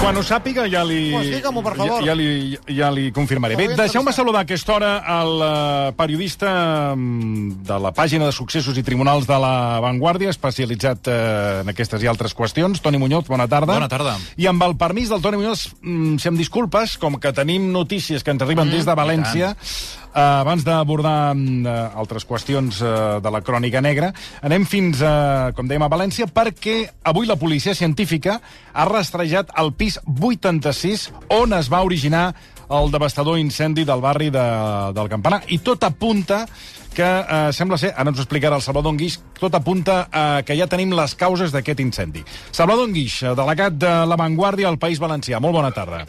Quan ho sàpiga ja li... Pues digue-m'ho, per favor. Ja, ja, li, ja li confirmaré. Bé, deixeu-me saludar a aquesta hora el eh, periodista mm, de la pàgina de successos i tribunals de la Vanguardia, especialitzat eh, en aquestes i altres qüestions. Toni Muñoz, bona tarda. Bona tarda. I amb el permís del Toni Muñoz, mm, si em disculpes, com que tenim notícies que ens arriben des de València, eh, abans d'abordar eh, altres qüestions eh, de la crònica negra, anem fins, a, com dèiem, a València, perquè avui la policia científica ha rastrejat el pis 86 on es va originar el devastador incendi del barri de, del Campanar. I tot apunta que eh, sembla ser, ara ens ho explicarà el Salvador Enguix, tot apunta eh, que ja tenim les causes d'aquest incendi. Salvador Enguix, eh, delegat de La Vanguardia al País Valencià. Molt bona tarda.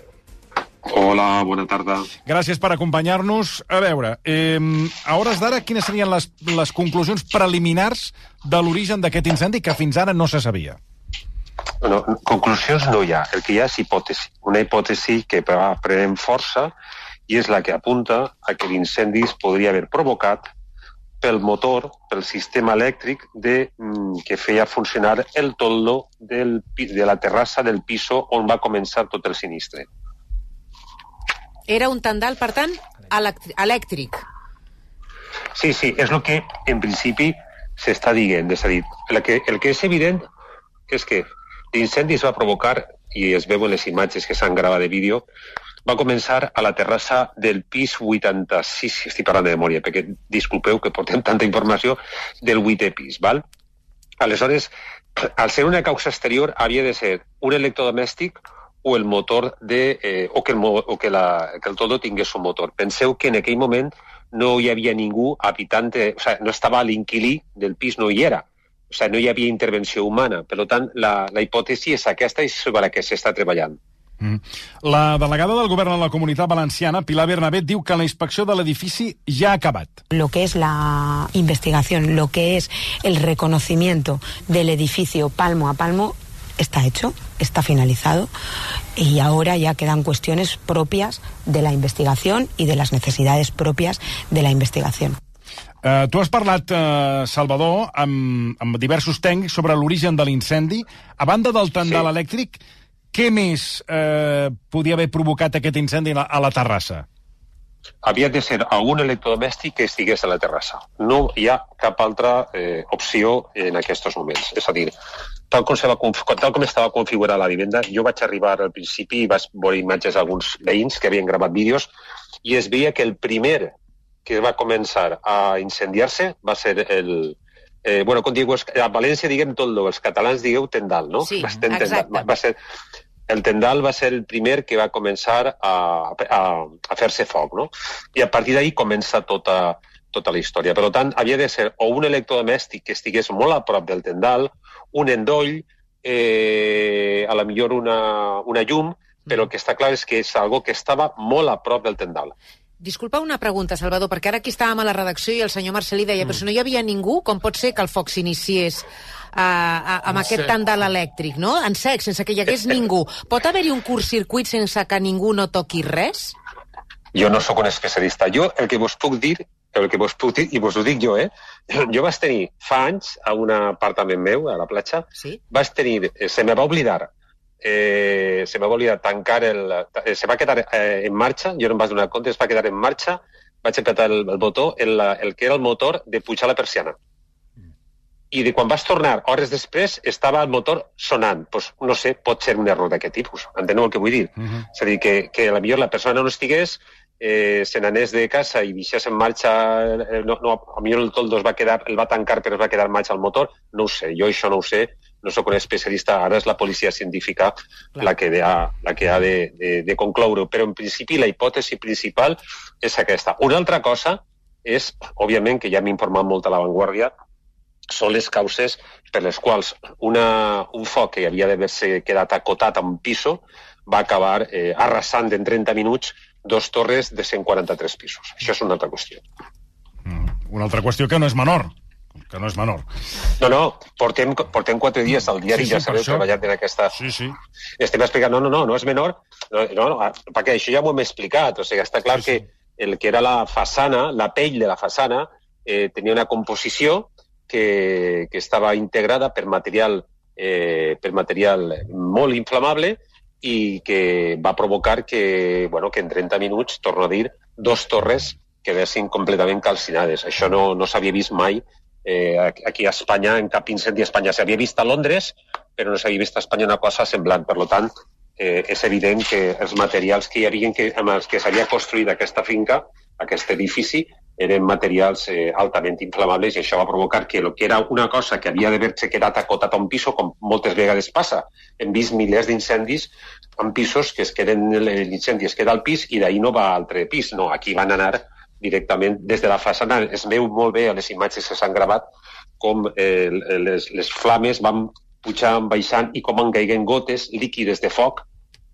Hola, bona tarda. Gràcies per acompanyar-nos. A veure, eh, a hores d'ara, quines serien les, les conclusions preliminars de l'origen d'aquest incendi que fins ara no se sabia? Bueno, conclusions no hi ha. El que hi ha és hipòtesi. Una hipòtesi que va prenent força i és la que apunta a que l'incendi es podria haver provocat pel motor, pel sistema elèctric de, mm, que feia funcionar el toldo del, de la terrassa del piso on va començar tot el sinistre. Era un tandal, per tant, elèctric. Sí, sí, és el que en principi s'està dient. És a dir, el que, el que és evident és que l'incendi es va provocar, i es veu en les imatges que s'han gravat de vídeo, va començar a la terrassa del pis 86, estic parlant de memòria, perquè disculpeu que portem tanta informació, del 8è pis, val? Aleshores, al ser una causa exterior, havia de ser un electrodomèstic o el motor de, eh, o, que el, o que, la, que el toldo tingués un motor. Penseu que en aquell moment no hi havia ningú habitant, o sigui, no estava l'inquilí del pis, no hi era. O sigui, no hi havia intervenció humana. Per tant, la, la hipòtesi és aquesta i sobre la que s'està treballant. Mm. La delegada del govern a la comunitat valenciana, Pilar Bernabé, diu que la inspecció de l'edifici ja ha acabat. lo que es la investigación, lo que es el reconocimiento del edificio palmo a palmo, está hecho, está finalizado y ahora ya quedan cuestiones propias de la investigación y de las necesidades propias de la investigación. Uh, tu has parlat, uh, Salvador, amb, amb diversos tècnics sobre l'origen de l'incendi. A banda del tendal Sí. elèctric, què més eh, podia haver provocat aquest incendi a la, a la terrassa? havia de ser algun electrodomèstic que estigués a la terrassa. No hi ha cap altra eh, opció en aquests moments. És a dir, tal com, va, tal com estava configurada la vivenda, jo vaig arribar al principi i vaig veure imatges d'alguns veïns que havien gravat vídeos i es veia que el primer que va començar a incendiar-se va ser el... Eh, bueno, com diu, a València diguem tot, els catalans digueu tendal, no? Sí, Va ser tendal. exacte. Va, va ser, el tendal va ser el primer que va començar a, a, a fer-se foc, no? I a partir d'ahí comença tota, tota la història. Per tant, havia de ser o un electrodomèstic que estigués molt a prop del tendal, un endoll, eh, a la millor una, una llum, però el que està clar és que és algo que estava molt a prop del tendal. Disculpa una pregunta, Salvador, perquè ara aquí estàvem a la redacció i el senyor Marcelí deia, però si no hi havia ningú, com pot ser que el foc s'iniciés a, a, amb aquest tandal elèctric, no? En sec, sense que hi hagués ningú. Pot haver-hi un curt-circuit sense que ningú no toqui res? Jo no sóc un especialista. Jo el que vos puc dir, el que vos puc dir, i vos ho dic jo, eh? Jo vaig tenir fa anys a un apartament meu, a la platja, Sí. vaig tenir, eh, se me va oblidar, eh, se me va oblidar tancar el... Eh, se va quedar eh, en marxa, jo no em vaig donar compte, es va quedar en marxa, vaig apretar el, el botó, el, el que era el motor de pujar la persiana. I de quan vas tornar, hores després, estava el motor sonant. Pues, no sé, pot ser un error d'aquest tipus. Enteneu el que vull dir? Uh -huh. És a dir, que, que a la millor la persona no estigués, eh, se n'anés de casa i deixés en marxa, eh, no, no, a millor el toldo es va quedar, el va tancar però es va quedar en marxa el motor, no ho sé, jo això no ho sé, no sóc un especialista, ara és la policia científica Clar. la que, ha, la que ha de, de, de concloure, però en principi la hipòtesi principal és aquesta. Una altra cosa és, òbviament, que ja m'he informat molt a l'avantguàrdia, són les causes per les quals una, un foc que havia d'haver-se quedat acotat a un piso va acabar eh, arrasant en 30 minuts dos torres de 143 pisos. Això és una altra qüestió. Mm. Una altra qüestió que no és menor. Que no és menor. No, no, portem, portem quatre dies al diari, Sí, sí, ja sabeu, treballant en aquesta... Sí, sí. Estem explicant, no, no, no, no és menor, no, no, no, perquè això ja ho hem explicat, o sigui, està clar Sí, sí. que el que era la façana, la pell de la façana, eh, tenia una composició que, que estava integrada per material, eh, per material molt inflamable i que va provocar que, bueno, que en 30 minuts, torno a dir, dos torres quedessin completament calcinades. Això no, no s'havia vist mai eh, aquí a Espanya, en cap incendi a Espanya. S'havia vist a Londres, però no s'havia vist a Espanya una cosa semblant. Per tant, eh, és evident que els materials que hi havia, que, amb els que s'havia construït aquesta finca, aquest edifici, eren materials eh, altament inflamables i això va provocar que el que era una cosa que havia d'haver-se quedat acotat a un piso, com moltes vegades passa. Hem vist milers d'incendis en pisos que es queden, l'incendi es queda al pis i d'ahir no va a altre pis. No, aquí van anar directament des de la façana. Es veu molt bé a les imatges que s'han gravat com eh, les, les flames van pujant, baixant i com en caiguen gotes líquides de foc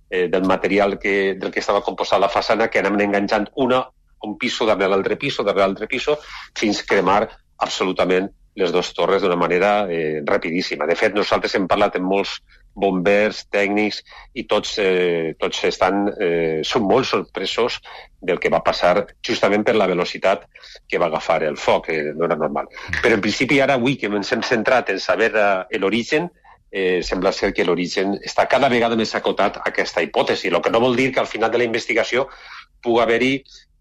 eh, del material que, del que estava compostat la façana que anaven enganxant una un piso darrere l'altre piso, darrere l'altre piso, fins cremar absolutament les dues torres d'una manera eh, rapidíssima. De fet, nosaltres hem parlat amb molts bombers, tècnics, i tots, eh, tots estan, eh, són molt sorpresos del que va passar justament per la velocitat que va agafar el foc, eh, no era normal. Però en principi ara avui que ens hem centrat en saber eh, l'origen, eh, sembla ser que l'origen està cada vegada més acotat a aquesta hipòtesi, el que no vol dir que al final de la investigació pugui haver-hi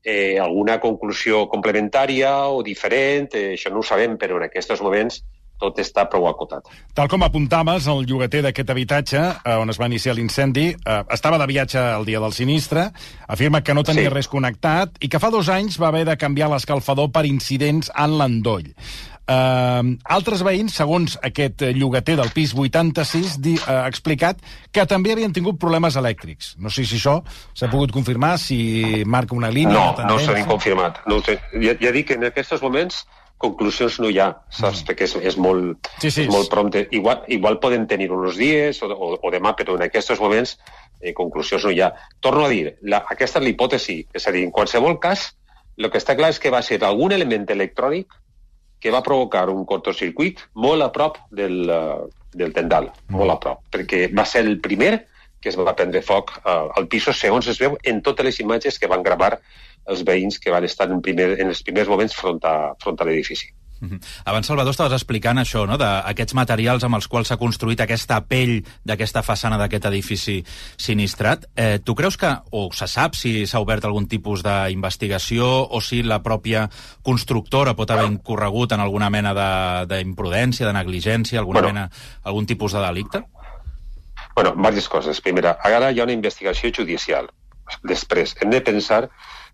eh, alguna conclusió complementària o diferent, eh, això no ho sabem, però en aquests moments tot està prou acotat. Tal com apuntaves, el llogater d'aquest habitatge, eh, on es va iniciar l'incendi, eh, estava de viatge el dia del sinistre, afirma que no tenia sí. res connectat i que fa dos anys va haver de canviar l'escalfador per incidents en l'endoll. Uh, altres veïns, segons aquest llogater del pis 86, di, uh, ha explicat que també havien tingut problemes elèctrics. No sé si això s'ha pogut confirmar, si marca una línia... No, no s'ha confirmat. No sé. Ja, ja dic que en aquests moments conclusions no hi ha, saps? Mm. Perquè és, és molt, sí, sí. és molt prompte. Igual, igual poden tenir uns dies o, o, o demà, però en aquests moments eh, conclusions no hi ha. Torno a dir, la, aquesta és l'hipòtesi. És a dir, en qualsevol cas, el que està clar és que va ser algun element electrònic que va provocar un cortocircuit molt a prop del, uh, del tendal, mm. molt a prop, perquè va ser el primer que es va prendre foc uh, al pis, segons es veu en totes les imatges que van gravar els veïns que van estar en, primer, en els primers moments front a, front a l'edifici. -hmm. Abans, Salvador, estaves explicant això, no?, d'aquests materials amb els quals s'ha construït aquesta pell d'aquesta façana d'aquest edifici sinistrat. Eh, tu creus que, o se sap si s'ha obert algun tipus d'investigació o si la pròpia constructora pot haver incorregut en alguna mena d'imprudència, de, de negligència, alguna bueno, mena, algun tipus de delicte? Bueno, diverses coses. Primera, ara hi ha una investigació judicial. Després, hem de pensar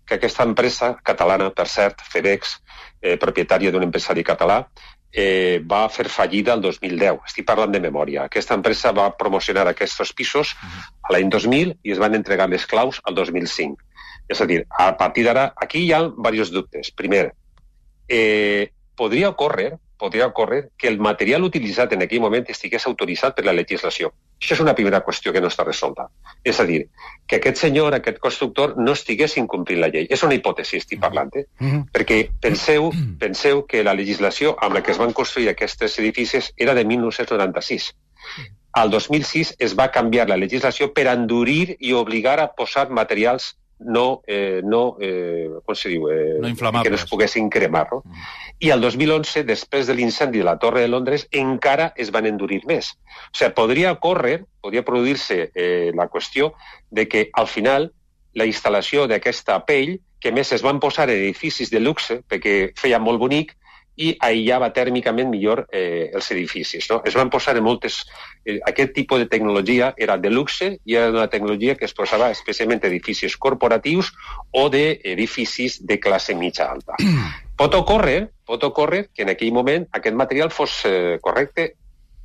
que aquesta empresa catalana, per cert, FedEx, eh, propietària d'un empresari català, eh, va fer fallida el 2010. Estic parlant de memòria. Aquesta empresa va promocionar aquests pisos a l'any 2000 i es van entregar les claus al 2005. És a dir, a partir d'ara, aquí hi ha diversos dubtes. Primer, eh, podria ocórrer podria ocórrer que el material utilitzat en aquell moment estigués autoritzat per la legislació. Això és una primera qüestió que no està resolta. És a dir, que aquest senyor, aquest constructor, no estigués incomplint la llei. És una hipòtesi, estic parlant, eh? Mm -hmm. Perquè penseu, penseu que la legislació amb la que es van construir aquests edificis era de 1996. Al 2006 es va canviar la legislació per endurir i obligar a posar materials no, eh, no, eh, com se diu? Eh, no que no es poguessin cremar. No? Mm. I el 2011, després de l'incendi de la Torre de Londres, encara es van endurir més. O sigui, podria córrer, podria produir-se eh, la qüestió de que al final la instal·lació d'aquesta pell, que més es van posar edificis de luxe, perquè feia molt bonic, i aïllava tèrmicament millor eh, els edificis. No? Es van posar en moltes... Eh, aquest tipus de tecnologia era de luxe i era una tecnologia que es posava especialment edificis corporatius o d'edificis de classe mitja alta. pot ocórrer, pot ocórrer que en aquell moment aquest material fos eh, correcte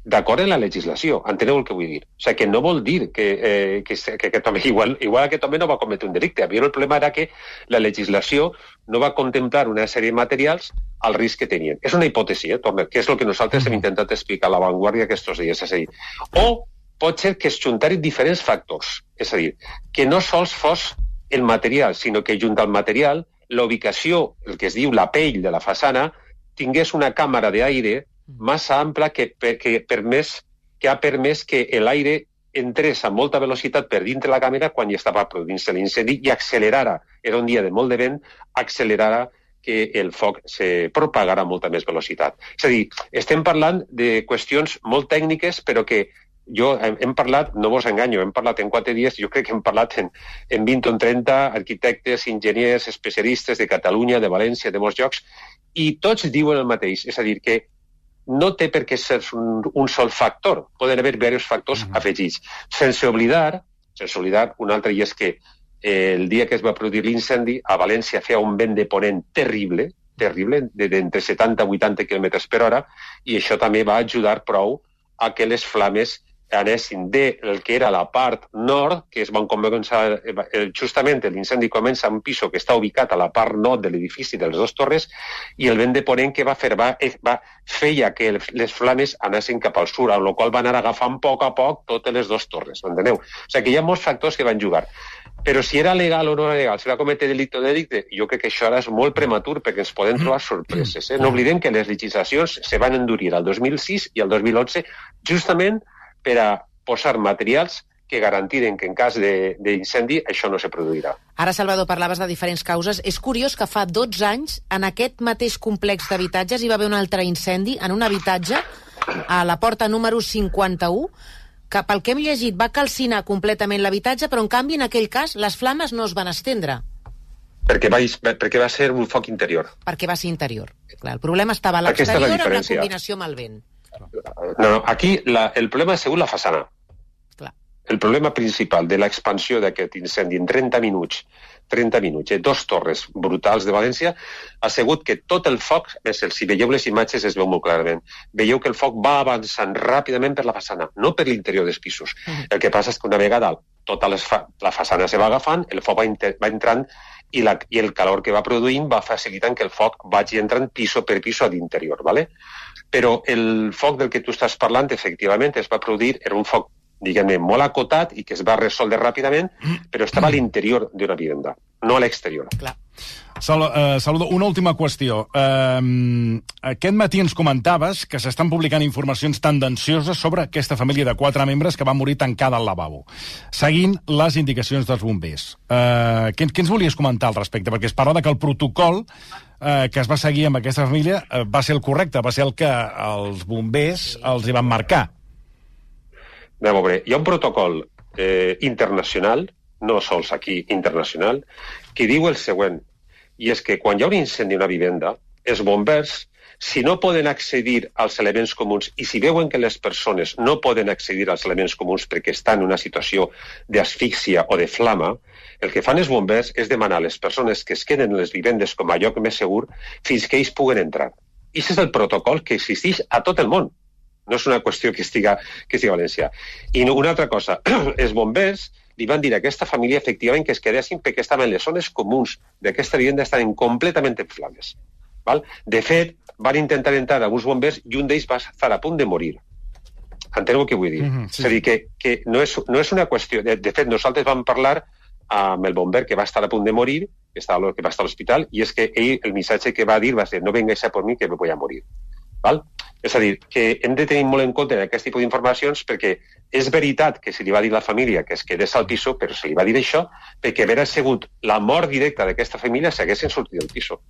d'acord amb la legislació. Enteneu el que vull dir? O sigui, que no vol dir que, eh, que, que aquest home, igual, igual aquest home no va cometre un delicte. Però el problema era que la legislació no va contemplar una sèrie de materials al risc que tenien. És una hipòtesi, eh, Torner, que és el que nosaltres hem intentat explicar a la Vanguardia aquests dies. És a dir, o pot ser que es juntarin diferents factors. És a dir, que no sols fos el material, sinó que junt al material, la ubicació, el que es diu la pell de la façana, tingués una càmera d'aire massa ampla que, que, permès, que ha permès que l'aire entrés a molta velocitat per dintre la càmera quan hi estava produint-se l'incendi i accelerara, era un dia de molt de vent, accelerara que el foc se propagara a molta més velocitat. És a dir, estem parlant de qüestions molt tècniques, però que jo hem, hem parlat, no vos enganyo, hem parlat en quatre dies, jo crec que hem parlat en, en 20 o 30 arquitectes, enginyers, especialistes de Catalunya, de València, de molts llocs, i tots diuen el mateix, és a dir, que no té per què ser un, un sol factor, poden haver diversos factors mm -hmm. afegits, sense oblidar, sense oblidar un altre, i és que eh, el dia que es va produir l'incendi, a València feia un vent de ponent terrible, terrible, d'entre 70 i 80 km per hora, i això també va ajudar prou a que les flames anessin de el que era la part nord, que es van començar, eh, justament l'incendi comença en un piso que està ubicat a la part nord de l'edifici de les dues torres, i el vent de ponent que va fer va, eh, va feia que les flames anessin cap al sud, amb la qual van anar agafant a poc a poc totes les dues torres, m'enteneu? O sigui que hi ha molts factors que van jugar. Però si era legal o no era legal, si va cometre delicte o delicte, jo crec que això ara és molt prematur perquè ens podem trobar sorpreses. Eh? No oblidem que les legislacions se van endurir al 2006 i al 2011 justament per a posar materials que garantiren que en cas d'incendi això no se produirà. Ara, Salvador, parlaves de diferents causes. És curiós que fa 12 anys, en aquest mateix complex d'habitatges, hi va haver un altre incendi en un habitatge a la porta número 51, que pel que hem llegit va calcinar completament l'habitatge, però en canvi en aquell cas les flames no es van estendre. Perquè va, perquè va ser un foc interior. Perquè va ser interior. Clar, el problema estava a l'exterior amb la combinació amb el vent. No, no, aquí la, el problema ha sigut la façana. Clar. El problema principal de l'expansió d'aquest incendi en 30 minuts, 30 minuts, eh, dos torres brutals de València, ha sigut que tot el foc, més el, si veieu les imatges es veu molt clarament, veieu que el foc va avançant ràpidament per la façana, no per l'interior dels pisos. -huh. El que passa és que una vegada tota les fa la façana se va agafant, el foc va, va entrant i, la, i el calor que va produint va facilitant que el foc vagi entrant piso per piso a l'interior. ¿vale? Però el foc del que tu estàs parlant, efectivament, es va produir, era un foc, diguem-ne, molt acotat i que es va resoldre ràpidament, però estava a l'interior d'una vivenda, no a l'exterior. Clar. Sal, uh, Saludo, una última qüestió. Uh, aquest matí ens comentaves que s'estan publicant informacions tendencioses sobre aquesta família de quatre membres que va morir tancada al lavabo, seguint les indicacions dels bombers. Uh, què, què ens volies comentar al respecte? Perquè es parla de que el protocol eh, que es va seguir amb aquesta família eh, va ser el correcte, va ser el que els bombers els hi van marcar. Anem a veure, hi ha un protocol eh, internacional, no sols aquí, internacional, que diu el següent, i és que quan hi ha un incendi una vivenda, els bombers, si no poden accedir als elements comuns i si veuen que les persones no poden accedir als elements comuns perquè estan en una situació d'asfíxia o de flama, el que fan els bombers és demanar a les persones que es queden en les vivendes com a lloc més segur fins que ells puguen entrar. I és el protocol que existeix a tot el món. No és una qüestió que estiga, que estiga a València. I una altra cosa, els bombers li van dir a aquesta família efectivament que es quedessin perquè estaven les zones comuns d'aquesta vivenda estaven completament en flames. Val? De fet, van intentar entrar a uns bombers i un d'ells va estar a punt de morir. Enteneu que vull dir? Mm -hmm, sí. És a dir, que, que no, és, no és una qüestió... De, de fet, nosaltres vam parlar amb el bomber que va estar a punt de morir, que, estava, que va estar a l'hospital, i és que ell, el missatge que va dir va ser no vengues a por mi que me voy a morir. Val? És a dir, que hem de tenir molt en compte aquest tipus d'informacions perquè és veritat que se li va dir a la família que es quedés al piso, però se li va dir això perquè haver sigut la mort directa d'aquesta família s'haguessin sortit del piso.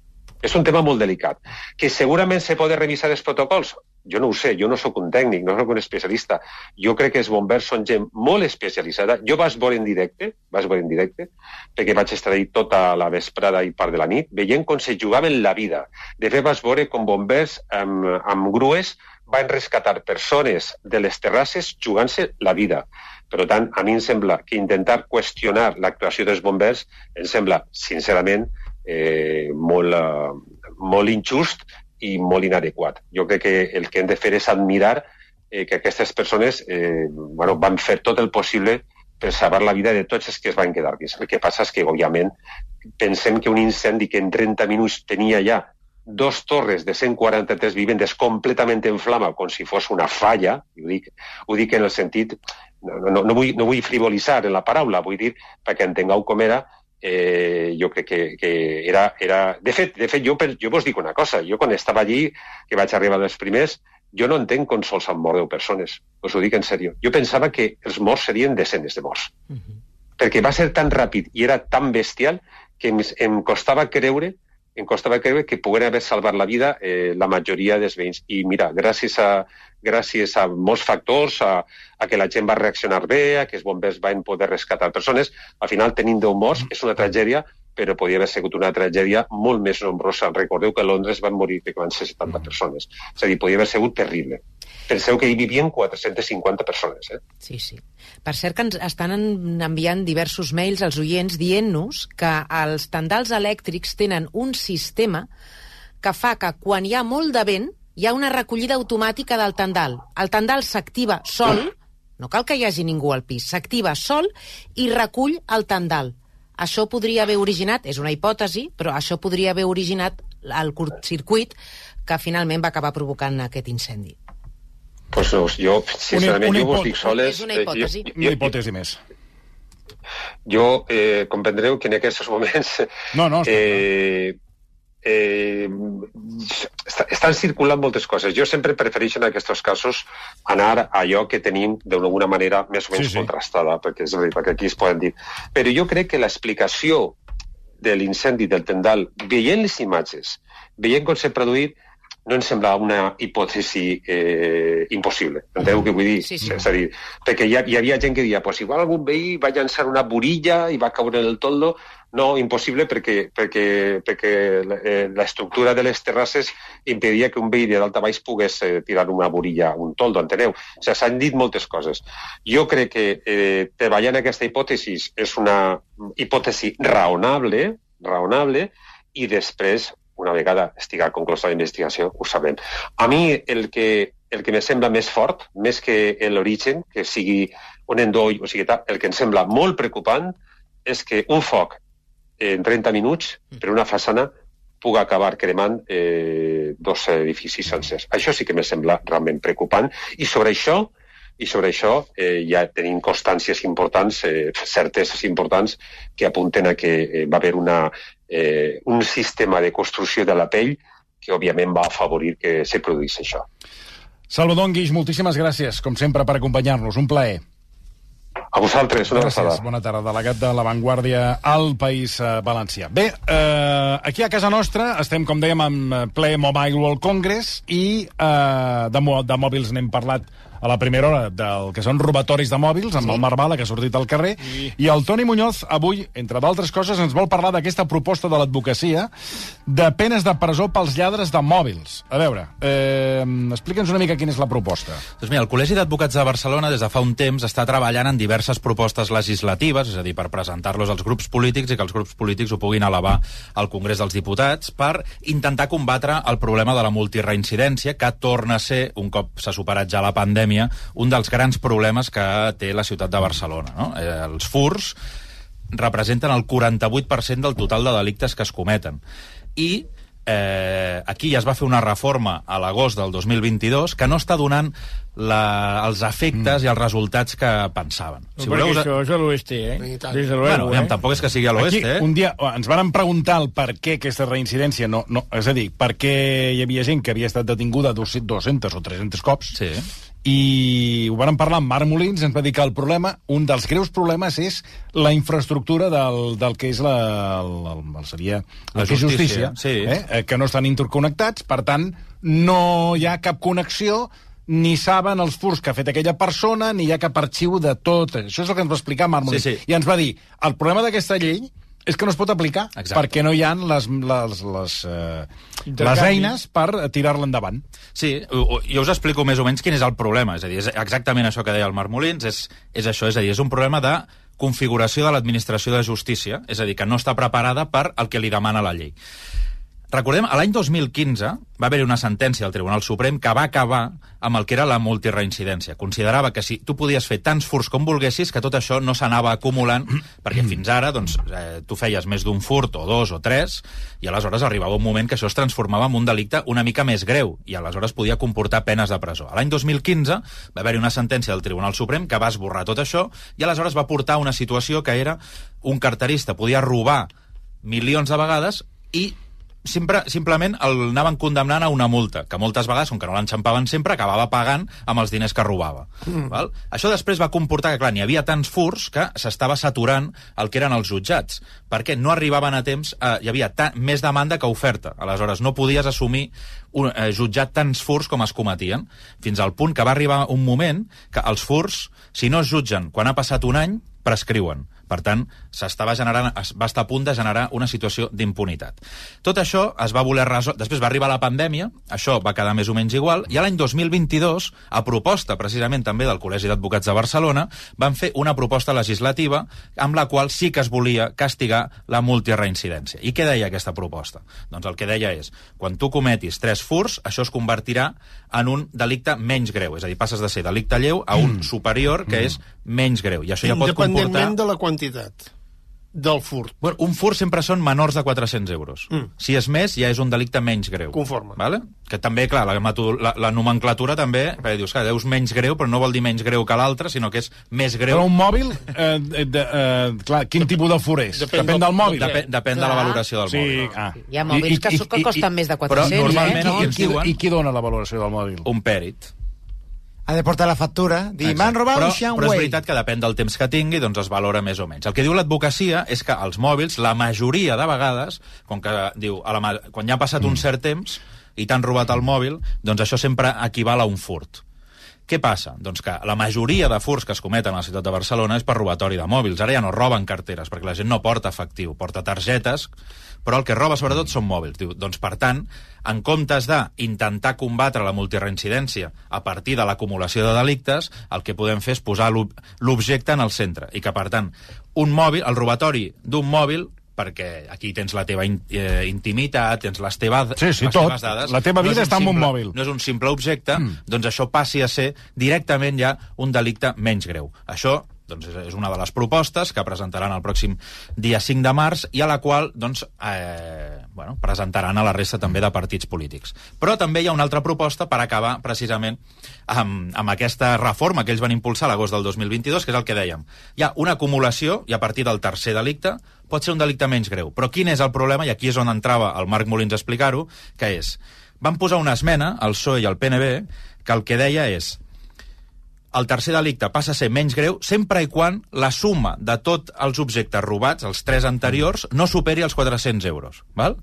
És un tema molt delicat. Que segurament se pot revisar els protocols? Jo no ho sé, jo no sóc un tècnic, no sóc un especialista. Jo crec que els bombers són gent molt especialitzada. Jo vaig veure en directe, vaig veure en directe, perquè vaig estar ahí tota la vesprada i part de la nit, veient com se jugaven la vida. De fet, vaig veure com bombers amb, amb grues van rescatar persones de les terrasses jugant-se la vida. Per tant, a mi em sembla que intentar qüestionar l'actuació dels bombers em sembla, sincerament, eh, molt, uh, molt injust i molt inadequat. Jo crec que el que hem de fer és admirar eh, que aquestes persones eh, bueno, van fer tot el possible per salvar la vida de tots els que es van quedar El que passa és que, òbviament, pensem que un incendi que en 30 minuts tenia ja dos torres de 143 vivendes completament en flama, com si fos una falla, ho dic, ho dic en el sentit, no, no, no, vull, no vull frivolitzar en la paraula, vull dir, perquè entengueu com era, eh, jo crec que, que era, era... De fet, de fet jo, jo vos dic una cosa. Jo quan estava allí, que vaig arribar dels primers, jo no entenc com sols han mort 10 persones. Us ho dic en sèrio. Jo pensava que els morts serien desenes de morts. Uh mhm. -huh. Perquè va ser tan ràpid i era tan bestial que em, em costava creure em costava creure que pogueren haver salvat la vida eh, la majoria dels veïns. I mira, gràcies a, gràcies a molts factors, a, a que la gent va reaccionar bé, a que els bombers van poder rescatar persones, al final tenim 10 morts, és una tragèdia, però podia haver sigut una tragèdia molt més nombrosa. Recordeu que a Londres van morir, que van ser 70 persones. És a dir, podia haver sigut terrible. Penseu que hi vivien 450 persones. Eh? Sí, sí. Per cert que ens estan enviant diversos mails als oients dient-nos que els tendals elèctrics tenen un sistema que fa que quan hi ha molt de vent hi ha una recollida automàtica del tendal. El tendal s'activa sol, no cal que hi hagi ningú al pis, s'activa sol i recull el tendal. Això podria haver originat, és una hipòtesi, però això podria haver originat el curtcircuit que finalment va acabar provocant aquest incendi. Pues no, jo, sincerament, una jo vos dic soles... És una eh, hipòtesi. Jo, Una jo, hipòtesi més. jo eh, comprendreu que en aquests moments No, no, està eh, eh, estan circulant moltes coses. Jo sempre prefereixo en aquests casos anar a allò que tenim d'alguna manera més o menys Sí, sí. contrastada, perquè, és dir, perquè aquí es poden dir. Però jo crec que l'explicació de l'incendi del Tendal, veient les imatges, veient com s'ha produït, no em sembla una hipòtesi eh, impossible. Enteneu què vull dir? Sí, sí. És a dir, perquè hi, ha, hi havia gent que deia pues igual algun veí va llançar una burilla i va caure en el toldo. No, impossible perquè, perquè, perquè eh, l'estructura de les terrasses impedia que un veí de dalt a baix pogués eh, tirar una burilla, un toldo, enteneu? O sigui, s'han dit moltes coses. Jo crec que eh, treballar en aquesta hipòtesi és una hipòtesi raonable, raonable, i després, una vegada estiga conclosa la investigació, ho sabrem. A mi el que, el que me sembla més fort, més que l'origen, que sigui un endoll, o sigui, tal, el que em sembla molt preocupant és que un foc en 30 minuts per una façana pugui acabar cremant eh, dos edificis sencers. Això sí que me sembla realment preocupant i sobre això i sobre això eh, ja tenim constàncies importants, eh, certeses importants que apunten a que eh, va haver una, eh, un sistema de construcció de la pell que òbviament va afavorir que se produís això. Salvador Guix, moltíssimes gràcies, com sempre, per acompanyar-nos. Un plaer. A vosaltres, una abraçada. Bona tarda, delegat de La Vanguardia al País eh, Valencià. Bé, eh, aquí a casa nostra estem, com dèiem, en ple Mobile World Congress i eh, de, de mòbils n'hem parlat a la primera hora del que són robatoris de mòbils, amb sí. el Marvala, que ha sortit al carrer, sí. i el Toni Muñoz avui, entre d'altres coses, ens vol parlar d'aquesta proposta de l'advocacia de penes de presó pels lladres de mòbils. A veure, eh, explica'ns una mica quina és la proposta. Doncs mira, el Col·legi d'Advocats de Barcelona des de fa un temps està treballant en diverses propostes legislatives, és a dir, per presentar-los als grups polítics i que els grups polítics ho puguin elevar al Congrés dels Diputats per intentar combatre el problema de la multireincidència, que torna a ser, un cop s'ha superat ja la pandèmia, un dels grans problemes que té la ciutat de Barcelona. No? Eh, els furs representen el 48% del total de delictes que es cometen. I eh, aquí ja es va fer una reforma a l'agost del 2022 que no està donant la, els efectes mm. i els resultats que pensaven. Si Perquè us- això és a l'oeste, eh? Des de Bueno, eh? aviam, tampoc és que sigui a l'oest, eh? un dia ens van preguntar el per què aquesta reincidència, no, no, és a dir, per què hi havia gent que havia estat detinguda 200, 200 o 300 cops, Sí. I ho van parlar amb Marc Molins, ens va dir que el problema, un dels greus problemes és la infraestructura del, del que és la, el, el, seria La el que és justícia, justícia, sí. eh? eh, que no estan interconnectats, per tant, no hi ha cap connexió ni saben els furs que ha fet aquella persona, ni hi ha cap arxiu de tot. Això és el que ens va explicar Marc Molins. Sí, sí. I ens va dir, el problema d'aquesta llei és que no es pot aplicar, Exacte. perquè no hi ha les, les, les, eh, les eines per tirar-la endavant. Sí, jo us explico més o menys quin és el problema. És a dir, és exactament això que deia el Marc Molins, és, és això, és a dir, és un problema de configuració de l'administració de justícia, és a dir, que no està preparada per el que li demana la llei. Recordem, a l'any 2015 va haver-hi una sentència del Tribunal Suprem que va acabar amb el que era la multireincidència. Considerava que si tu podies fer tants furs com volguessis, que tot això no s'anava acumulant, perquè fins ara doncs, eh, tu feies més d'un furt, o dos, o tres, i aleshores arribava un moment que això es transformava en un delicte una mica més greu, i aleshores podia comportar penes de presó. A l'any 2015 va haver-hi una sentència del Tribunal Suprem que va esborrar tot això, i aleshores va portar una situació que era un carterista podia robar milions de vegades i sempre, simplement el anaven condemnant a una multa, que moltes vegades, com que no l'enxampaven sempre, acabava pagant amb els diners que robava. Mm. Val? Això després va comportar que, clar, n'hi havia tants furs que s'estava saturant el que eren els jutjats, perquè no arribaven a temps, eh, hi havia més demanda que oferta. Aleshores, no podies assumir un, eh, jutjat tants furs com es cometien, fins al punt que va arribar un moment que els furs, si no es jutgen quan ha passat un any, prescriuen. Per tant, s'estava generant, es va estar a punt de generar una situació d'impunitat. Tot això es va voler resoldre... Després va arribar la pandèmia, això va quedar més o menys igual, i l'any 2022, a proposta precisament també del Col·legi d'Advocats de Barcelona, van fer una proposta legislativa amb la qual sí que es volia castigar la multireincidència. I què deia aquesta proposta? Doncs el que deia és, quan tu cometis tres furs, això es convertirà en un delicte menys greu. És a dir, passes de ser delicte lleu a un mm. superior que mm. és menys greu. I això ja pot comportar... de la quantitat del furt. Bueno, un furt sempre són menors de 400 euros. Mm. Si és més, ja és un delicte menys greu. Conforme. Vale? Que també, clar, la, la, la nomenclatura també, perquè dius que deus menys greu, però no vol dir menys greu que l'altre, sinó que és més greu. Però un mòbil, eh, de, eh, clar, quin Dep tipus de furt és? Depèn, depèn del, mòbil. Depèn, depèn de la valoració del sí, mòbil. Ah. Hi ha mòbils I, que, i, que costen i, més de 400, però, normalment, eh? I, i, i, I qui dona la valoració del mòbil? Un pèrit ha de portar la factura, dir, m'han robat però, un Xiaowei. Però és veritat que depèn del temps que tingui, doncs es valora més o menys. El que diu l'advocacia és que els mòbils, la majoria de vegades, com que diu, a la, quan ja ha passat mm. un cert temps i t'han robat el mòbil, doncs això sempre equival a un furt. Què passa? Doncs que la majoria de furts que es cometen a la ciutat de Barcelona és per robatori de mòbils. Ara ja no roben carteres, perquè la gent no porta efectiu, porta targetes, però el que roba sobretot són mòbils. Diu, doncs, per tant, en comptes d'intentar combatre la multireincidència a partir de l'acumulació de delictes, el que podem fer és posar l'objecte en el centre. I que, per tant, un mòbil, el robatori d'un mòbil perquè aquí tens la teva in, eh, intimitat, tens les, teves, sí, sí, les tot. teves dades... La teva vida no està en un mòbil. No és un simple objecte, mm. doncs això passi a ser directament ja un delicte menys greu. Això doncs és una de les propostes que presentaran el pròxim dia 5 de març i a la qual doncs, eh, bueno, presentaran a la resta també de partits polítics. Però també hi ha una altra proposta per acabar precisament amb, amb aquesta reforma que ells van impulsar l'agost del 2022, que és el que dèiem. Hi ha una acumulació i a partir del tercer delicte pot ser un delicte menys greu. Però quin és el problema? I aquí és on entrava el Marc Molins a explicar-ho, que és, van posar una esmena, el PSOE i el PNB, que el que deia és el tercer delicte passa a ser menys greu sempre i quan la suma de tots els objectes robats, els tres anteriors, no superi els 400 euros. Val?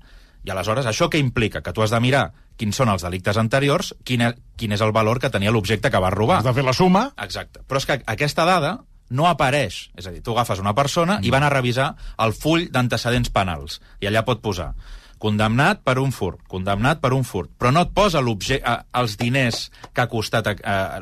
I aleshores, això què implica? Que tu has de mirar quins són els delictes anteriors, quin, és, quin és el valor que tenia l'objecte que va robar. Has de fer la suma. Exacte. Però és que aquesta dada no apareix. És a dir, tu agafes una persona mm. i van a revisar el full d'antecedents penals. I allà pot posar condemnat per un furt, condemnat per un furt, però no et posa els diners que ha costat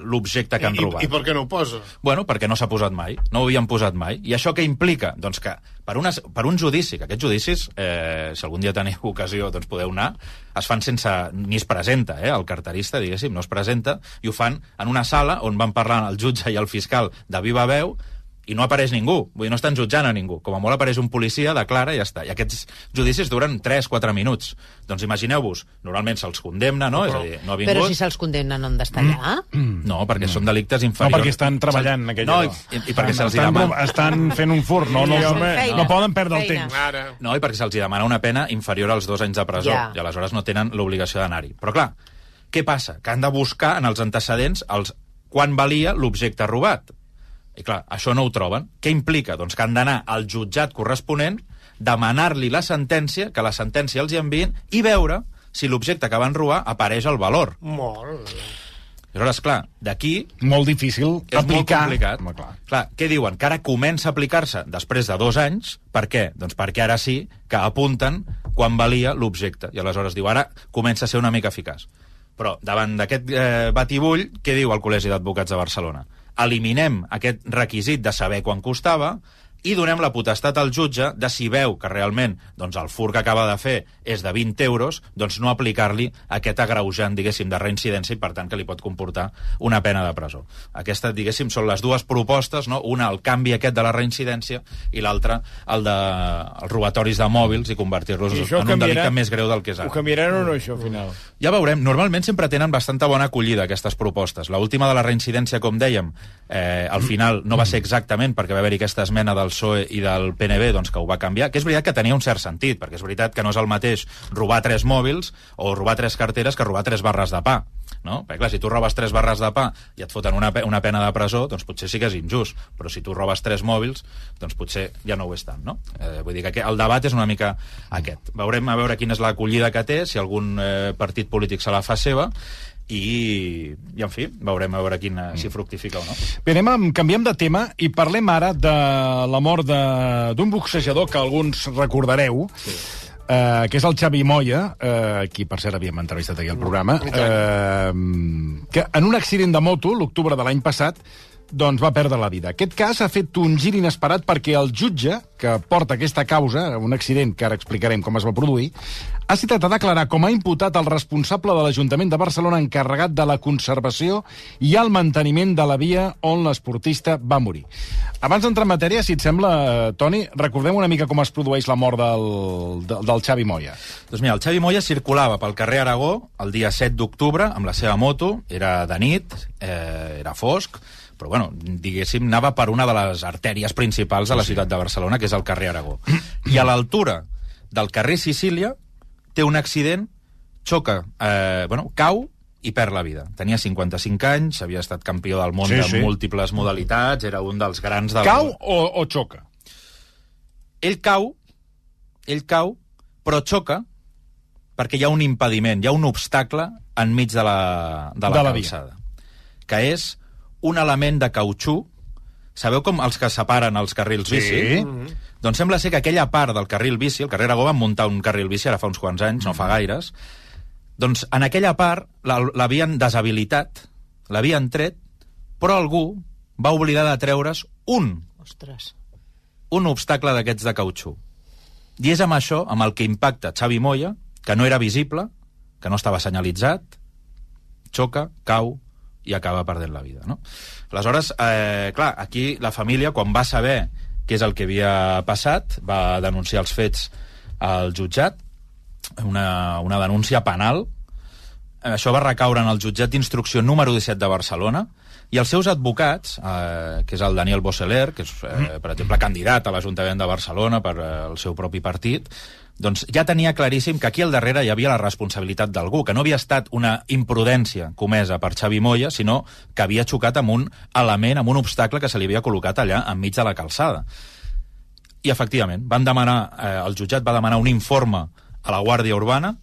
l'objecte que han robat. I, I per què no ho posa? Bueno, perquè no s'ha posat mai, no ho havien posat mai. I això què implica? Doncs que per, una, per un judici, que aquests judicis, eh, si algun dia teniu ocasió, doncs podeu anar, es fan sense... ni es presenta, eh, el carterista, diguéssim, no es presenta, i ho fan en una sala on van parlar el jutge i el fiscal de viva veu, i no apareix ningú, vull dir, no estan jutjant a ningú. Com a molt apareix un policia, declara i ja està. I aquests judicis duren 3-4 minuts. Doncs imagineu-vos, normalment se'ls condemna, no? Però, és a dir, no ha vingut... Però si se'ls condemna no han d'estar allà? Mm. No, perquè no. són delictes inferiors. No, perquè estan treballant en aquella... No, i, i, i perquè se'ls demana... Estan fent un furt, no, no, no, no poden perdre el temps. No, i perquè se'ls demana una pena inferior als dos anys de presó, ja. i aleshores no tenen l'obligació d'anar-hi. Però clar, què passa? Que han de buscar en els antecedents els quan valia l'objecte robat i clar, això no ho troben. Què implica? Doncs que han d'anar al jutjat corresponent, demanar-li la sentència, que la sentència els hi envien, i veure si l'objecte que van robar apareix al valor. Molt aleshores, clar, d'aquí... Molt difícil és aplicar. molt complicat. Home, clar. clar, què diuen? Que ara comença a aplicar-se després de dos anys. Per què? Doncs perquè ara sí que apunten quan valia l'objecte. I aleshores diu, ara comença a ser una mica eficaç. Però davant d'aquest eh, batibull, què diu el Col·legi d'Advocats de Barcelona? Eliminem aquest requisit de saber quan costava i donem la potestat al jutge de si veu que realment doncs, el fur que acaba de fer és de 20 euros, doncs no aplicar-li aquest agreujant, diguéssim, de reincidència i, per tant, que li pot comportar una pena de presó. Aquestes, diguéssim, són les dues propostes, no? una el canvi aquest de la reincidència i l'altra el de els robatoris de mòbils i convertir-los en canviarà, un delicte més greu del que és ara. Ho canviaran o no, això, al final? Ja veurem. Normalment sempre tenen bastanta bona acollida aquestes propostes. L'última de la reincidència, com dèiem, Eh, al final no va ser exactament perquè va haver-hi aquesta esmena del PSOE i del PNB doncs, que ho va canviar, que és veritat que tenia un cert sentit, perquè és veritat que no és el mateix robar tres mòbils o robar tres carteres que robar tres barres de pa. No? Perquè, clar, si tu robes tres barres de pa i et foten una, una pena de presó, doncs potser sí que és injust, però si tu robes tres mòbils, doncs potser ja no ho és tant, no? Eh, vull dir que el debat és una mica aquest. Veurem a veure quina és l'acollida que té, si algun eh, partit polític se la fa seva, i, i en fi, veurem a veure quina, si fructifica o no. Bé, anem, a- canviem de tema i parlem ara de la mort de- d'un boxejador que alguns recordareu, sí. eh, que és el Xavi Moya, eh, qui per cert havíem entrevistat aquí al programa, eh, que en un accident de moto, l'octubre de l'any passat, doncs va perdre la vida. Aquest cas ha fet un gir inesperat perquè el jutge que porta aquesta causa, un accident que ara explicarem com es va produir, ha citat a declarar com a imputat el responsable de l'Ajuntament de Barcelona encarregat de la conservació i el manteniment de la via on l'esportista va morir. Abans d'entrar en matèria, si et sembla, eh, Toni, recordem una mica com es produeix la mort del, del, del Xavi Moya. Doncs mira, el Xavi Moya circulava pel carrer Aragó el dia 7 d'octubre amb la seva moto, era de nit, eh, era fosc, però bueno, diguéssim, anava per una de les artèries principals de la ciutat de Barcelona, que és el carrer Aragó. I a l'altura del carrer Sicília té un accident, xoca, eh, bueno, cau i perd la vida. Tenia 55 anys, havia estat campió del món Sí, sí, sí. de múltiples modalitats, era un dels grans del... Cau o, o xoca? ell cau, ell cau, però xoca perquè hi ha un impediment, hi ha un obstacle enmig de la, de la, De la via. calçada, que és un element de cautxú. Sabeu com els que separen els carrils Sí. bici? Doncs sembla ser que aquella part del carril bici, el carrer Aragó van muntar un carril bici ara fa uns quants anys, no fa gaires, doncs en aquella part la- l'havien deshabilitat, l'havien tret, però algú va oblidar de treure's un Ostres. un obstacle d'aquests de cautxú. I és amb això amb el que impacta Xavi Moya, que no era visible, que no estava senyalitzat, xoca, cau i acaba perdent la vida. No? Aleshores, eh, clar, aquí la família, quan va saber què és el que havia passat, va denunciar els fets al jutjat, una, una denúncia penal, això va recaure en el jutjat d'instrucció número 17 de Barcelona i els seus advocats, eh, que és el Daniel Bosseler, que és, eh, per exemple, candidat a l'Ajuntament de Barcelona per eh, el seu propi partit, doncs ja tenia claríssim que aquí al darrere hi havia la responsabilitat d'algú, que no havia estat una imprudència comesa per Xavi Moya, sinó que havia xocat amb un element, amb un obstacle que se li havia col·locat allà enmig de la calçada. I, efectivament, van demanar, eh, el jutjat va demanar un informe a la Guàrdia Urbana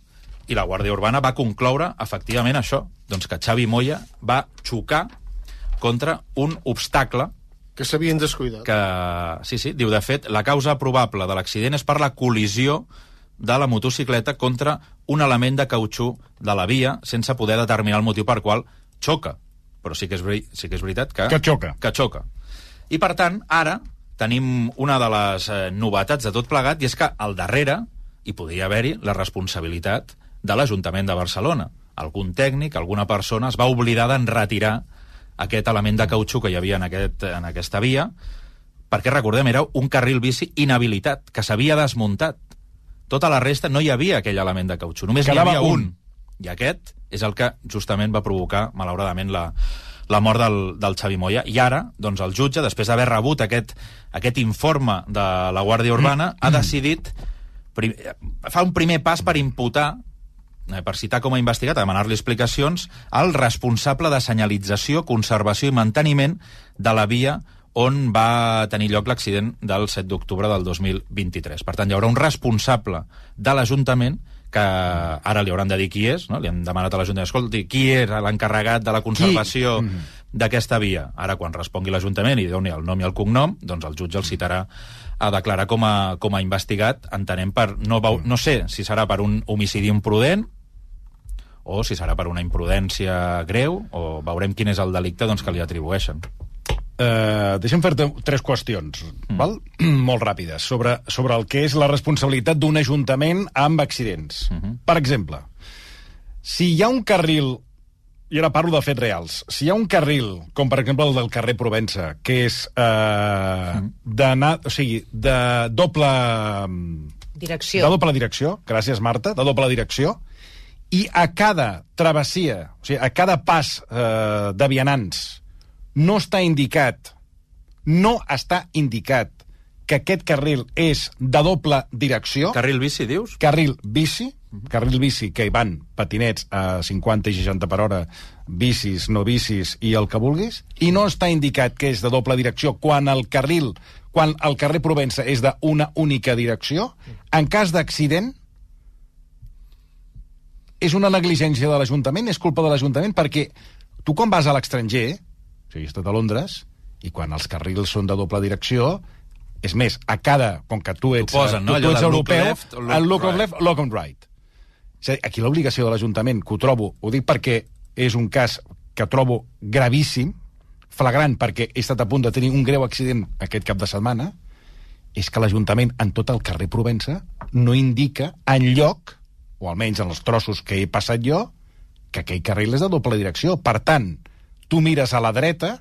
i la Guàrdia Urbana va concloure, efectivament, això, doncs que Xavi Moya va xocar contra un obstacle Que s'havien descuidat. que, sí, sí, diu, de fet, la causa probable de l'accident és per la col·lisió de la motocicleta contra un element de cautxú de la via sense poder determinar el motiu per qual xoca. Però sí que és, veri- sí que és veritat que... Que xoca. Que xoca. I, per tant, ara tenim una de les eh, novetats de tot plegat i és que al darrere hi podria haver-hi la responsabilitat de l'Ajuntament de Barcelona. Algun tècnic, alguna persona es va oblidar d'enretirar aquest element de cautxú que hi havia en, aquest, en aquesta via, perquè, recordem, era un carril bici inhabilitat, que s'havia desmuntat. Tota la resta no hi havia aquell element de cautxú, només Quedava havia un. un. I aquest és el que justament va provocar, malauradament, la, la mort del, del Xavi Moya. I ara, doncs, el jutge, després d'haver rebut aquest, aquest informe de la Guàrdia Urbana, ha decidit prim, fa un primer pas per imputar per citar com a investigat, a demanar-li explicacions, al responsable de senyalització, conservació i manteniment de la via on va tenir lloc l'accident del 7 d'octubre del 2023. Per tant, hi haurà un responsable de l'Ajuntament que ara li hauran de dir qui és, no? li hem demanat a l'Ajuntament, escolti, qui era l'encarregat de la conservació d'aquesta via? Ara, quan respongui l'Ajuntament i doni el nom i el cognom, doncs el jutge el citarà a declarar com a, com a investigat, entenem per... No, veu, no sé si serà per un homicidi imprudent o si serà per una imprudència greu, o veurem quin és el delicte doncs, que li atribueixen. Uh, deixa'm fer-te tres qüestions, mm. val? molt ràpides, sobre, sobre el que és la responsabilitat d'un ajuntament amb accidents. Mm -hmm. Per exemple, si hi ha un carril, i ara parlo de fets reals, si hi ha un carril, com per exemple el del carrer Provença, que és uh, mm. d'anar, o sigui, de doble... Direcció. De doble direcció, gràcies Marta, de doble direcció, i a cada travessia, o sigui, a cada pas eh, de vianants no està indicat, no està indicat que aquest carril és de doble direcció, Carril bici, dius? carril bici, carril bici que hi van patinets a 50 i 60 per hora, bicis, no bicis i el que vulguis, i no està indicat que és de doble direcció quan el carril, quan el carrer Provença és d'una única direcció, en cas d'accident, és una negligència de l'Ajuntament, és culpa de l'Ajuntament, perquè tu quan vas a l'estranger, o sigui, he estat a Londres, i quan els carrils són de doble direcció, és més, a cada, com que tu ets, posen, no? tu, tu ets europeu, left, look el look right. left, look on right. Dir, aquí l'obligació de l'Ajuntament, que ho trobo, ho dic perquè és un cas que trobo gravíssim, flagrant, perquè he estat a punt de tenir un greu accident aquest cap de setmana, és que l'Ajuntament, en tot el carrer Provença, no indica en lloc, o almenys en els trossos que he passat jo, que aquell carril és de doble direcció. Per tant, tu mires a la dreta,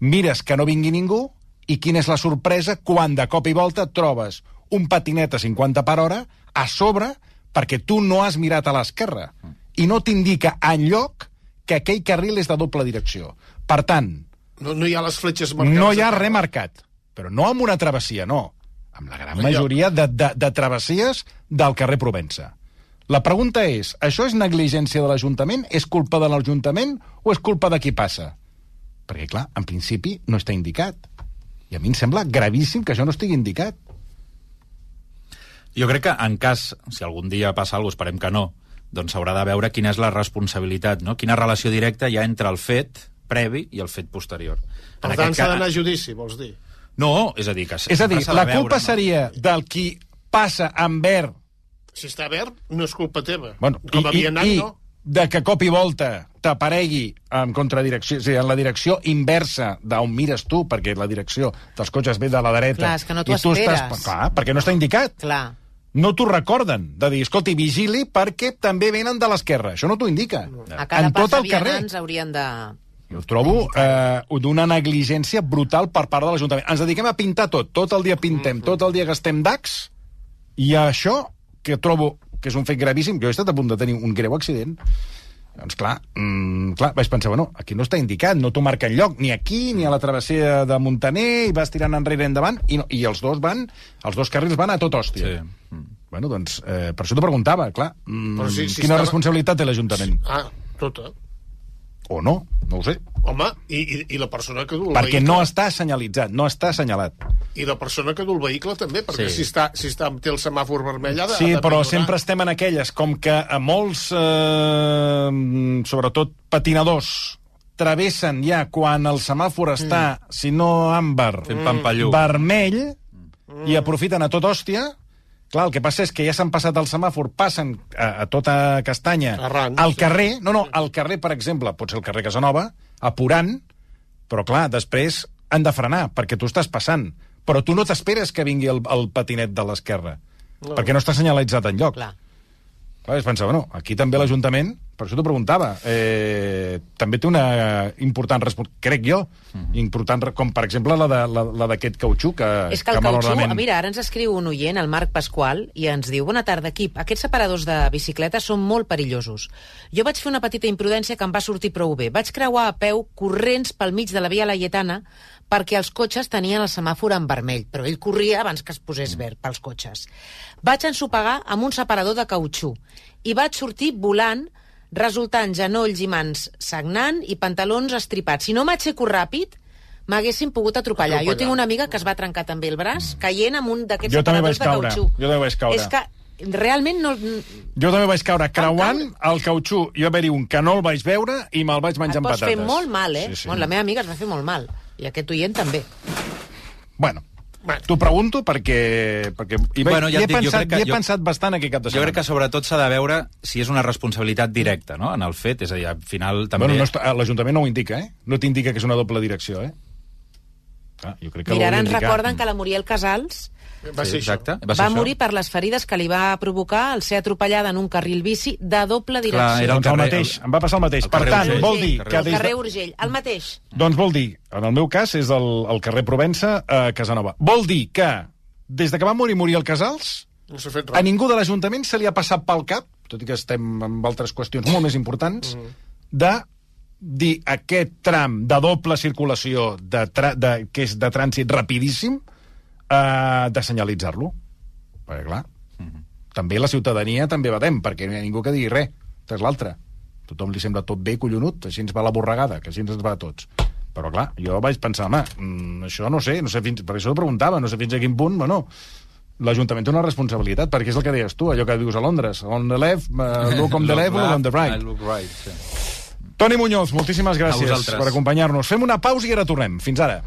mires que no vingui ningú, i quina és la sorpresa quan de cop i volta trobes un patinet a 50 per hora a sobre perquè tu no has mirat a l'esquerra i no t'indica en lloc que aquell carril és de doble direcció. Per tant, No, no hi ha les fletxes marcades. no hi ha res marcat, però no amb una travessia, no. Amb la gran majoria de, de, de travessies del carrer Provença. La pregunta és, això és negligència de l'Ajuntament? És culpa de l'Ajuntament o és culpa de qui passa? Perquè, clar, en principi no està indicat. I a mi em sembla gravíssim que això no estigui indicat. Jo crec que en cas, si algun dia passa alguna cosa, esperem que no, doncs s'haurà de veure quina és la responsabilitat, no? quina relació directa hi ha entre el fet previ i el fet posterior. Per En tant, s'ha d'anar a judici, vols dir? No, és a dir, que És a dir, la veure, culpa no? seria del qui passa en verd Si està verd, no és culpa teva. Bueno, Com i, havia i, anat, i no? de que cop i volta t'aparegui en contradirecció, és a dir, en la direcció inversa d'on mires tu, perquè la direcció dels cotxes ve de la dreta. Clar, és que no t'ho i tu esperes. Estàs, clar, perquè no està indicat. Clar. No t'ho recorden, de dir, escolti, vigili perquè també venen de l'esquerra. Això no t'ho indica. A cada en tot el carrer. vianants haurien de... Jo trobo eh, d'una negligència brutal per part de l'Ajuntament. Ens dediquem a pintar tot. Tot el dia pintem, tot el dia gastem dacs, i això, que trobo que és un fet gravíssim, jo he estat a punt de tenir un greu accident, doncs clar, mm, clar, vaig pensar, bueno, aquí no està indicat, no t'ho marca enlloc, ni aquí, ni a la travessia de Montaner, i vas tirant enrere i endavant, i, no, i els dos van, els dos carrils van a tot hòstia. Sí. Bueno, doncs, eh, per això t'ho preguntava, clar. Mm, Però sí, sí quina estava- responsabilitat té l'Ajuntament? Ah, tota. O no, no ho sé. Home, i, i, i la persona que du el Perquè vehicle... no està senyalitzat, no està assenyalat. I la persona que du el vehicle també, perquè Sí. si, està, si està, té el semàfor vermell ha de, Sí, ha de però millorar. sempre estem en aquelles, com que a molts, eh, sobretot patinadors, travessen ja quan el semàfor està, si no àmbar, vermell, i aprofiten a tot hòstia, Clar, el que passa és que ja s'han passat el semàfor, passen a, a tota castanya Arran, al sí. carrer, no, no, al carrer, per exemple, pot ser el carrer Casanova, apurant, però clar, després han de frenar, perquè tu estàs passant. Però tu no t'esperes que vingui el, el patinet de l'esquerra, no. perquè no està senyalitzat enlloc. Clar. Clar, es pensava, bueno, aquí també l'Ajuntament, per això t'ho preguntava, eh, també té una important responsabilitat, crec jo, important, re- com per exemple la de- la la d'aquest cautxú, que, És que el cautxú... malauradament- Mira, ara ens escriu un oient, el Marc Pasqual, i ens diu, bona tarda, equip, aquests separadors de bicicleta són molt perillosos. Jo vaig fer una petita imprudència que em va sortir prou bé. Vaig creuar a peu corrents pel mig de la via Laietana perquè els cotxes tenien el semàfor en vermell, però ell corria abans que es posés verd pels cotxes. Vaig ensopegar amb un separador de cautxú i vaig sortir volant resultant genolls i mans sagnant i pantalons estripats. Si no m'aixeco ràpid, m'haguessin pogut atropellar. Atropellar. Jo tinc una amiga que es va trencar també el braç caient amb un d'aquests Jo també vaig caure. Jo també vaig caure. És que realment no... Jo també vaig caure creuant el cautxú. Jo haver-hi un que no el vaig veure i me'l vaig menjar Et amb pots patates. fer molt mal, eh? Sí, sí. Bueno, la meva amiga es va fer molt mal. I aquest oient també. Bueno. T'ho pregunto perquè... perquè hi, Bueno, ja hi, he dic, jo pensat, crec que- hi he jo- pensat bastant aquest cap de Jo setmana. crec que sobretot s'ha de veure si és una responsabilitat directa no? en el fet, és a dir, al final també... Bueno, no està- L'Ajuntament no ho indica, eh? No t'indica que és una doble direcció, eh? Ah, jo crec que Mira, ara ens recorden que la Muriel Casals Va ser sí, això. exacte. va, ser això. morir per les ferides que li va provocar el ser atropellada en un carril bici de doble direcció. Clar, era el Doncs el carrer- mateix, em va passar el mateix. el Per tant, Urgell. vol dir que el des carrer Urgell, el mateix. Doncs vol dir, en el meu cas, és el, el carrer Provença a Casanova. Vol dir que, des de que va morir Muriel Casals, No s'ha fet a res. ningú de l'Ajuntament se li ha passat pel cap, tot i que estem amb altres qüestions molt més importants, Mm. de dir aquest tram de doble circulació, de de, que és de trànsit rapidíssim, eh, de senyalitzar-lo. Perquè, clar, també la ciutadania també badem, perquè no hi ha ningú que digui res. És l'altra. Tothom li sembla tot bé, collonut, així ens va la borregada, que així ens va a tots. Però, clar, jo vaig pensar, home, mm, això no sé, no sé fins... Per això ho preguntava, no sé fins a quin punt, bueno, l'Ajuntament té una responsabilitat, perquè és el que deies tu, allò que dius a Londres, on the left, uh, look on the left, look on the right. I look right, sí. Toni Muñoz, moltíssimes gràcies per acompanyar-nos. Fem una pausa i ara tornem. Fins ara.